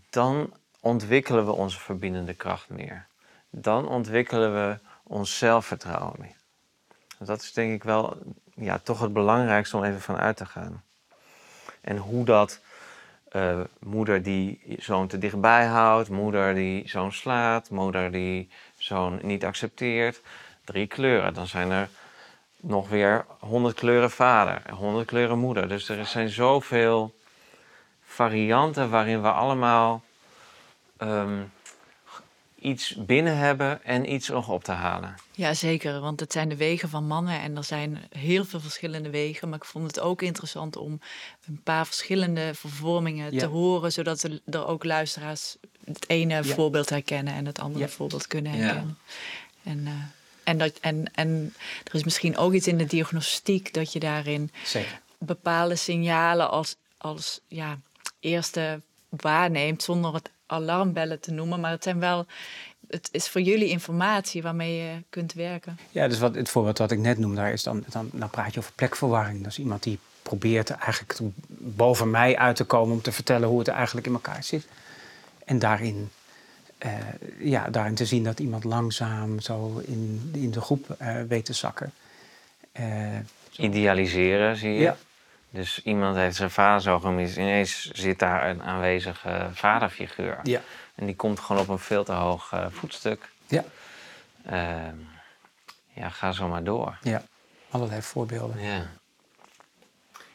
dan ontwikkelen we onze verbindende kracht meer. Dan ontwikkelen we ons zelfvertrouwen meer. Dat is denk ik wel ja, toch het belangrijkste om even van uit te gaan. En hoe dat uh, moeder die zoon te dichtbij houdt, moeder die zoon slaat, moeder die zoon niet accepteert. Drie kleuren. Dan zijn er nog weer honderd kleuren vader, honderd kleuren moeder. Dus er zijn zoveel varianten waarin we allemaal um, iets binnen hebben en iets nog op te halen. Ja, zeker. Want het zijn de wegen van mannen en er zijn heel veel verschillende wegen. Maar ik vond het ook interessant om een paar verschillende vervormingen te horen, zodat er ook luisteraars het ene voorbeeld herkennen en het andere voorbeeld kunnen herkennen. En, uh, en, dat, en, en er is misschien ook iets in de diagnostiek dat je daarin Zeker. bepaalde signalen als, als ja, eerste waarneemt zonder het alarmbellen te noemen, maar het zijn wel. Het is voor jullie informatie waarmee je kunt werken. Ja, dus wat, het voorbeeld wat ik net noemde, daar is dan, dan, dan praat je over plekverwarring. Dat is iemand die probeert eigenlijk boven mij uit te komen om te vertellen hoe het eigenlijk in elkaar zit. En daarin, uh, ja, daarin te zien dat iemand langzaam zo in, in de groep uh, weet te zakken. Eh, Idealiseren, zie je. Ja. Dus iemand heeft zijn vader zo gemist. Ineens zit daar een aanwezige vaderfiguur. ja. En die komt gewoon op een veel te hoog eh, voetstuk. Ja. Ehm, ja, ga zo maar door. ja, allerlei voorbeelden. Ja.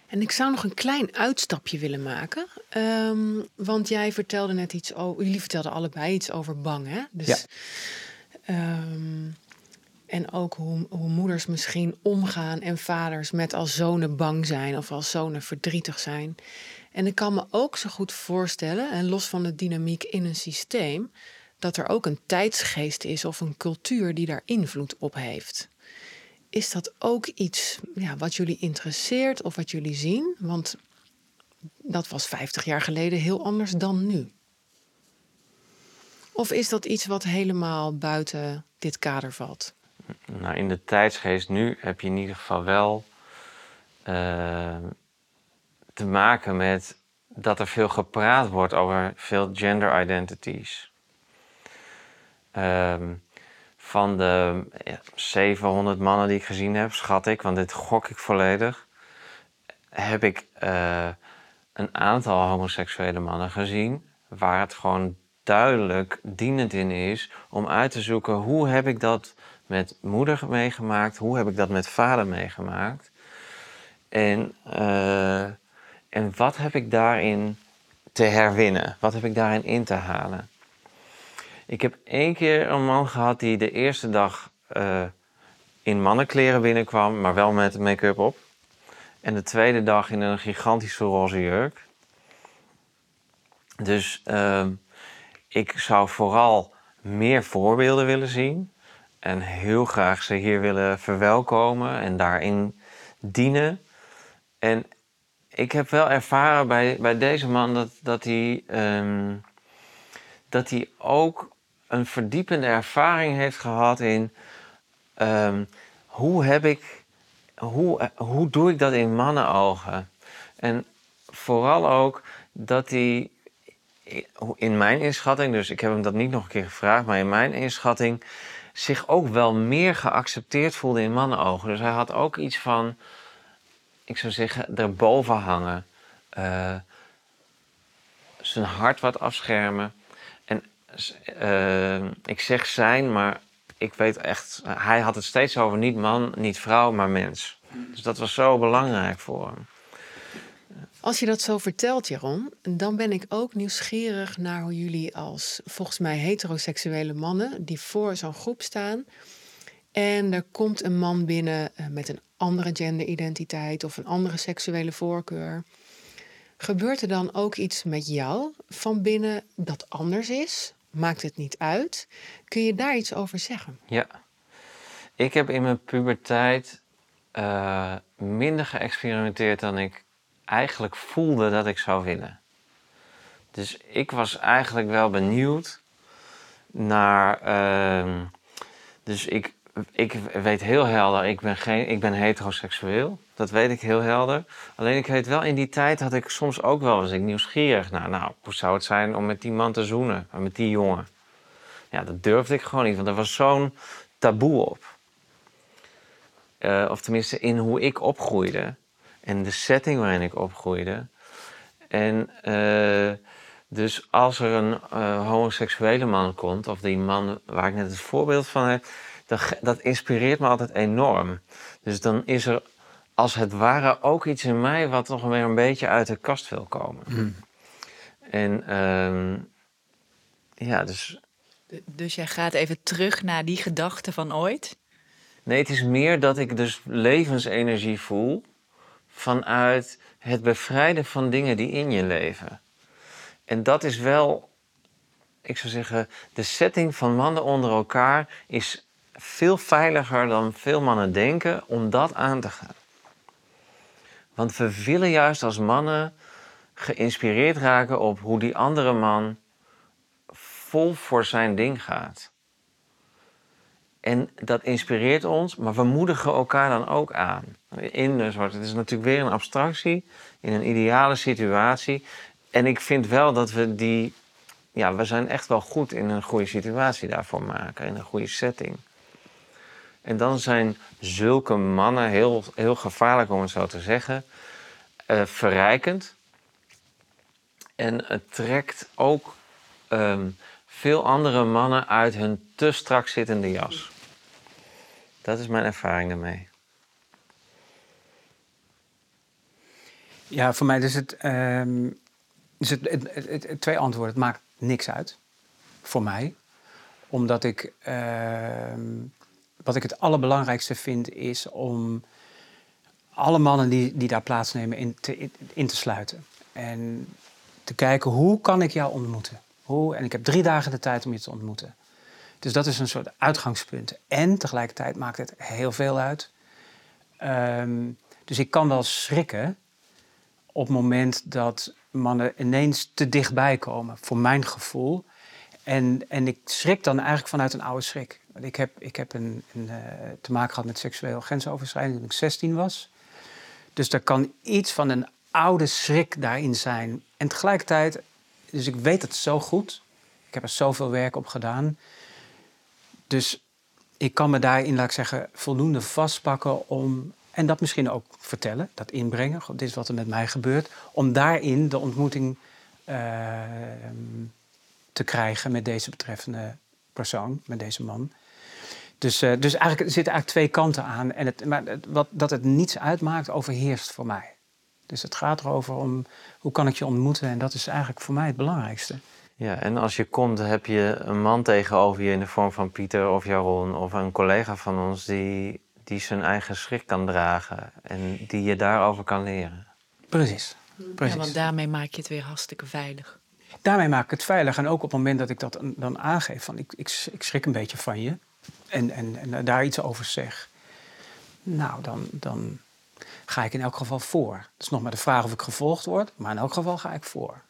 En ik zou nog een klein uitstapje willen maken. Ehm, want jij vertelde net iets over. Jullie vertelden allebei iets over bang, hè? Dus, Ja. ehm, en ook hoe, moeders misschien omgaan en vaders met als zonen bang zijn of als zonen verdrietig zijn. En ik kan me ook zo goed voorstellen, en los van de dynamiek in een systeem, dat er ook een tijdsgeest is of een cultuur die daar invloed op heeft. Is dat ook iets ja, wat jullie interesseert of wat jullie zien? Want dat was 50 jaar geleden heel anders dan nu. Of is dat iets wat helemaal buiten dit kader valt? Nou, in de tijdsgeest nu heb je in ieder geval wel eh, te maken met dat er veel gepraat wordt over veel gender identities. Ehm, van de ja, 700 mannen die ik gezien heb, schat ik, want dit gok ik volledig, heb ik eh, een aantal homoseksuele mannen gezien waar het gewoon duidelijk dienend in is om uit te zoeken hoe heb ik dat met moeder meegemaakt, hoe heb ik dat met vader meegemaakt en, eh, en wat heb ik daarin te herwinnen, wat heb ik daarin in te halen. Ik heb één keer een man gehad die de eerste dag eh, in mannenkleren binnenkwam, maar wel met make-up op. En de tweede dag in een gigantische roze jurk. Dus ehm, ik zou vooral meer voorbeelden willen zien. En heel graag ze hier willen verwelkomen en daarin dienen. En ik heb wel ervaren bij, bij deze man dat, dat, hij, ehm, dat hij ook een verdiepende ervaring heeft gehad in ehm, hoe heb ik, hoe, hoe doe ik dat in mannenogen? En vooral ook dat hij in mijn inschatting, dus ik heb hem dat niet nog een keer gevraagd, maar in mijn inschatting zich ook wel meer geaccepteerd voelde in mannenogen. Dus hij had ook iets van, ik zou zeggen, erboven hangen. Eh, zijn hart wat afschermen. En eh, ik zeg zijn, maar ik weet echt, hij had het steeds over niet man, niet vrouw, maar mens. Dus dat was zo belangrijk voor hem. Als je dat zo vertelt, Jeroen, dan ben ik ook nieuwsgierig naar hoe jullie als volgens mij heteroseksuele mannen die voor zo'n groep staan. En er komt een man binnen eh, met een andere genderidentiteit of een andere seksuele voorkeur. Gebeurt er dan ook iets met jou van binnen dat anders is? Maakt het niet uit? Kun je daar iets over zeggen? Ja. Ik heb in mijn puberteit uh, minder geëxperimenteerd dan ik eigenlijk voelde dat ik zou willen. Dus ik was eigenlijk wel benieuwd naar. Uh, dus ik, ik weet heel helder, ik ben, geen, ik ben heteroseksueel. Dat weet ik heel helder. Alleen ik weet wel, in die tijd had ik soms ook wel eens ik nieuwsgierig naar. Nou, hoe zou het zijn om met die man te zoenen, met die jongen? Ja, dat durfde ik gewoon niet, want er was zo'n taboe op. Uh, of tenminste, in hoe ik opgroeide en de setting waarin ik opgroeide. En uh, dus als er een uh, homoseksuele man komt, of die man waar ik net het voorbeeld van heb, dat, dat inspireert me altijd enorm. Dus dan is er als het ware ook iets in mij wat nog weer een beetje uit de kast wil komen. Mm. En uh, ja, dus. Dus jij gaat even terug naar die gedachte van ooit? Nee, het is meer dat ik dus levensenergie voel vanuit het bevrijden van dingen die in je leven. En dat is wel, ik zou zeggen, de setting van mannen onder elkaar is veel veiliger dan veel mannen denken om dat aan te gaan. Want we willen juist als mannen geïnspireerd raken op hoe die andere man vol voor zijn ding gaat. En dat inspireert ons, maar we moedigen elkaar dan ook aan. In soort, het is natuurlijk weer een abstractie, in een ideale situatie. En ik vind wel dat we die, ja, we zijn echt wel goed in een goede situatie daarvoor maken, in een goede setting. En dan zijn zulke mannen heel, heel gevaarlijk, om het zo te zeggen, eh, verrijkend. En het trekt ook ehm, veel andere mannen uit hun te strak zittende jas. Dat is mijn ervaring daarmee. Ja, voor mij is het, is het, het, het- het- twee antwoorden. Het maakt niks uit. Voor mij. Omdat ik... ehm, wat ik het allerbelangrijkste vind is om alle mannen die, die daar plaatsnemen in te, in te sluiten. En te kijken hoe kan ik jou ontmoeten. Hoe, en ik heb drie dagen de tijd om je te ontmoeten. Dus dat is een soort uitgangspunt. En tegelijkertijd maakt het heel veel uit. Ehm, dus ik kan wel schrikken op het moment dat mannen ineens te dichtbij komen, voor mijn gevoel. En, en ik schrik dan eigenlijk vanuit een oude schrik. Ik heb, ik heb een, een, eh, te maken gehad met seksueel grensoverschrijding toen ik 16 was. Dus er kan iets van een oude schrik daarin zijn. En tegelijkertijd, dus ik weet het zo goed. Ik heb er zoveel werk op gedaan. Dus ik kan me daarin, laat ik zeggen, voldoende vastpakken om. En dat misschien ook vertellen, dat inbrengen. Dit is wat er met mij gebeurt. Om daarin de ontmoeting eh, te krijgen met deze betreffende persoon, met deze man. Dus, eh, dus eigenlijk er zitten eigenlijk twee kanten aan. En het, maar wat, dat het niets uitmaakt, overheerst voor mij. Dus het gaat erover om hoe kan ik je ontmoeten. En dat is eigenlijk voor mij het belangrijkste. Ja, en als je komt, heb je een man tegenover je in de vorm van Pieter of Jaron of een collega van ons die, die zijn eigen schrik kan dragen en die je daarover kan leren. Precies. Precies. Ja, want daarmee maak je het weer hartstikke veilig. Daarmee maak ik het veilig. En ook op het moment dat ik dat dan aangeef, van ik, ik, ik schrik een beetje van je. En, en, en daar iets over zeg. Nou, dan, dan ga ik in elk geval voor. Het is nog maar de vraag of ik gevolgd word. Maar in elk geval ga ik voor.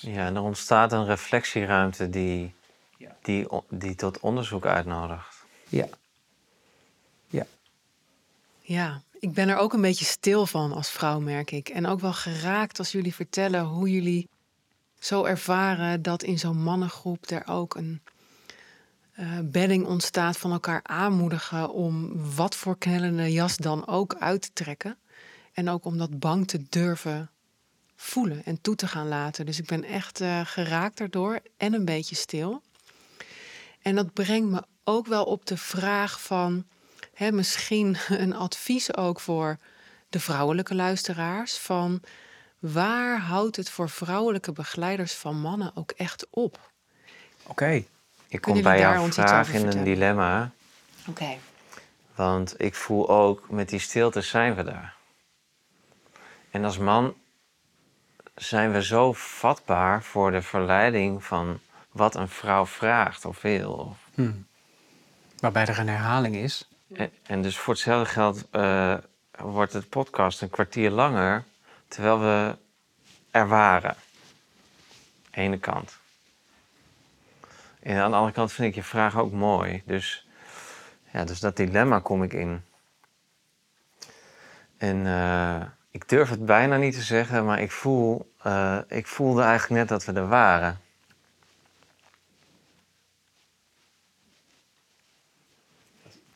Ja, en er ontstaat een reflectieruimte die, Ja. die, die tot onderzoek uitnodigt. Ja. Ja. Ja, ik ben er ook een beetje stil van als vrouw, merk ik. En ook wel geraakt als jullie vertellen hoe jullie zo ervaren dat in zo'n mannengroep er ook een eh, bedding ontstaat van elkaar aanmoedigen om wat voor knellende jas dan ook uit te trekken. En ook om dat bang te durven voelen en toe te gaan laten. Dus ik ben echt eh, geraakt daardoor en een beetje stil. En dat brengt me ook wel op de vraag van hè, misschien <laughs> een advies ook voor de vrouwelijke luisteraars. Van waar houdt het voor vrouwelijke begeleiders van mannen ook echt op? Oké. Ik kom bij jouw vraag in een dilemma, Oké. want ik voel ook met die stilte zijn we daar. En als man zijn we zo vatbaar voor de verleiding van wat een vrouw vraagt of wil. Of Hm. Waarbij er een herhaling is. En, en dus voor hetzelfde geld eh, wordt het podcast een kwartier langer, terwijl we er waren. Ene kant. En aan de andere kant vind ik je vraag ook mooi. Dus, ja, dus dat dilemma kom ik in. En eh, ik durf het bijna niet te zeggen, maar ik, voel, eh, ik voelde eigenlijk net dat we er waren.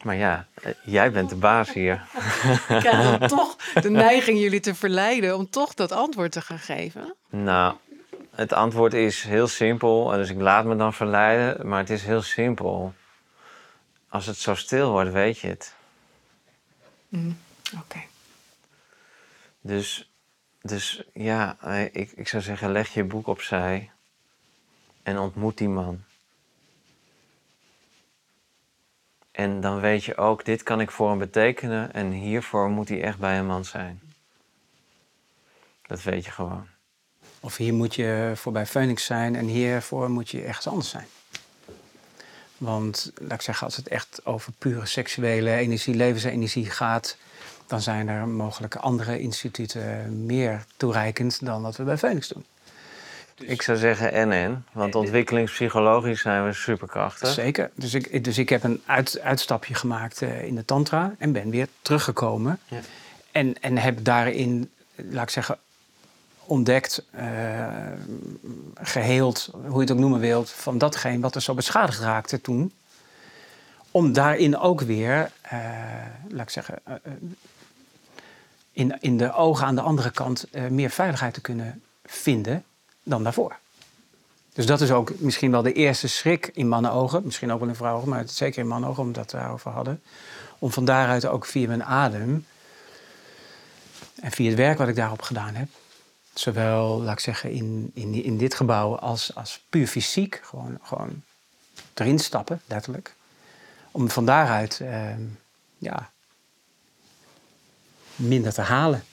Maar ja, eh, jij bent de baas hier. <laughs> Ik dan <laughs> toch de neiging jullie te verleiden om toch dat antwoord te gaan geven. Nou, het antwoord is heel simpel. en Dus ik laat me dan verleiden, maar het is heel simpel. Als het zo stil wordt, weet je het. Oké. Dus, dus ja, eh, ik, ik zou zeggen, leg je boek opzij en ontmoet die man. En dan weet je ook, dit kan ik voor hem betekenen en hiervoor moet hij echt bij een man zijn. Dat weet je gewoon. Of hier moet je voor bij Phoenix zijn en hiervoor moet je ergens anders zijn. Want, laat ik zeggen, als het echt over pure seksuele energie, levensenergie gaat, dan zijn er mogelijk andere instituten meer toereikend dan wat we bij Phoenix doen. Ik zou zeggen en en, want ontwikkelingspsychologisch zijn we superkrachtig. Zeker. Dus ik, dus ik heb een uit, uitstapje gemaakt eh, in de tantra en ben weer teruggekomen. Ja. En, en heb daarin, laat ik zeggen, ontdekt, eh, geheeld, hoe je het ook noemen wilt, van datgene wat er zo beschadigd raakte toen. om daarin ook weer, eh, laat ik zeggen, eh, eh, in, in de ogen aan de andere kant eh, meer veiligheid te kunnen vinden dan daarvoor. Dus dat is ook misschien wel de eerste schrik in mannenogen, misschien ook wel in vrouwen, maar zeker in mannenogen, omdat we daarover hadden. Om van daaruit ook via mijn adem en via het werk wat ik daarop gedaan heb, zowel, laat ik zeggen, in, in, in dit gebouw als, als puur fysiek, gewoon, gewoon erin stappen, letterlijk. Om van daaruit eh, ja, minder te halen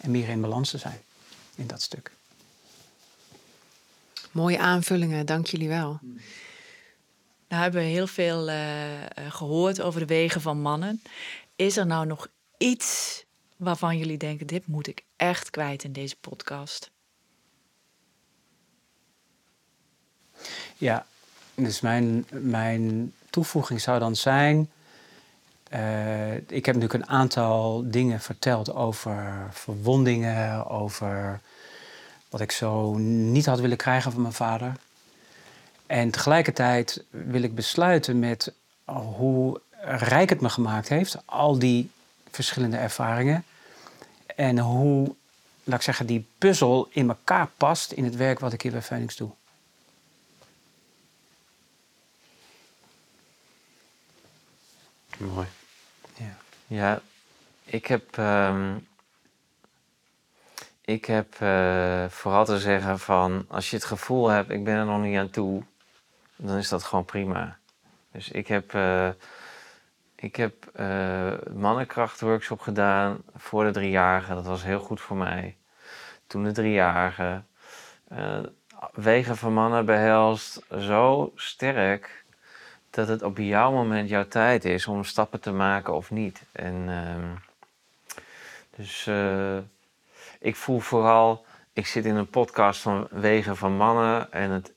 en meer in balans te zijn in dat stuk. Mooie aanvullingen, dank jullie wel. Nou hebben we heel veel eh, eh, gehoord over de wegen van mannen. Is er nou nog iets waarvan jullie denken: dit moet ik echt kwijt in deze podcast? Ja, dus mijn, mijn toevoeging zou dan zijn. Eh, ik heb natuurlijk een aantal dingen verteld over verwondingen, over wat ik zo niet had willen krijgen van mijn vader. En tegelijkertijd wil ik besluiten met hoe rijk het me gemaakt heeft, al die verschillende ervaringen. En hoe, laat ik zeggen, die puzzel in elkaar past in het werk wat ik hier bij Phoenix doe. Mooi. Ja. Ik heb. ehm, ik heb eh, vooral te zeggen van als je het gevoel hebt, ik ben er nog niet aan toe, dan is dat gewoon prima. Dus ik heb, eh, ik heb eh, mannenkrachtworkshop gedaan voor de driejarige. Dat was heel goed voor mij. Toen de driejarige. wegen van mannen behelst zo sterk dat het op jouw moment jouw tijd is om stappen te maken of niet. En ehm, dus eh, ik voel vooral, ik zit in een podcast van Wegen van Mannen en het,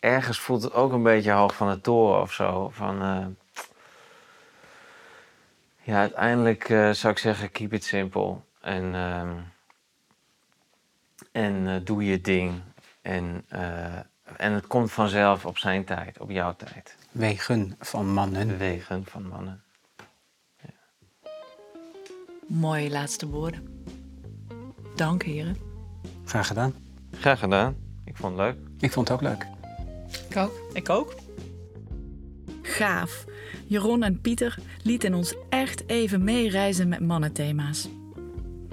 ergens voelt het ook een beetje hoog van de toren of zo. Van, eh, ja, uiteindelijk eh, zou ik zeggen, keep it simple. En, ehm, en doe je ding. En, en het komt vanzelf op zijn tijd, op jouw tijd. Wegen van mannen. Wegen van mannen. Mooie laatste woorden. Dank, heren. Graag gedaan. Graag gedaan. Ik vond het leuk. Ik vond het ook leuk. Ik ook. Ik ook. Gaaf. Jeroen en Pieter lieten ons echt even meereizen met mannenthema's.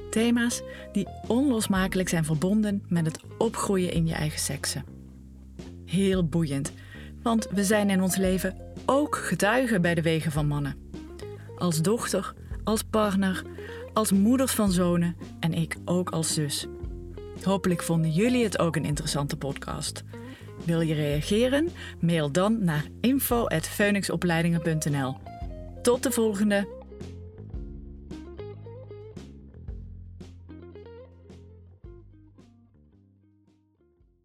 Thema's die onlosmakelijk zijn verbonden met het opgroeien in je eigen seksen. Heel boeiend, want we zijn in ons leven ook getuigen bij de wegen van mannen. Als dochter, als partner, als moeders van zonen en ik ook als zus. Hopelijk vonden jullie het ook een interessante podcast. Wil je reageren? Mail dan naar info.phoenixopleidingen.nl. Tot de volgende!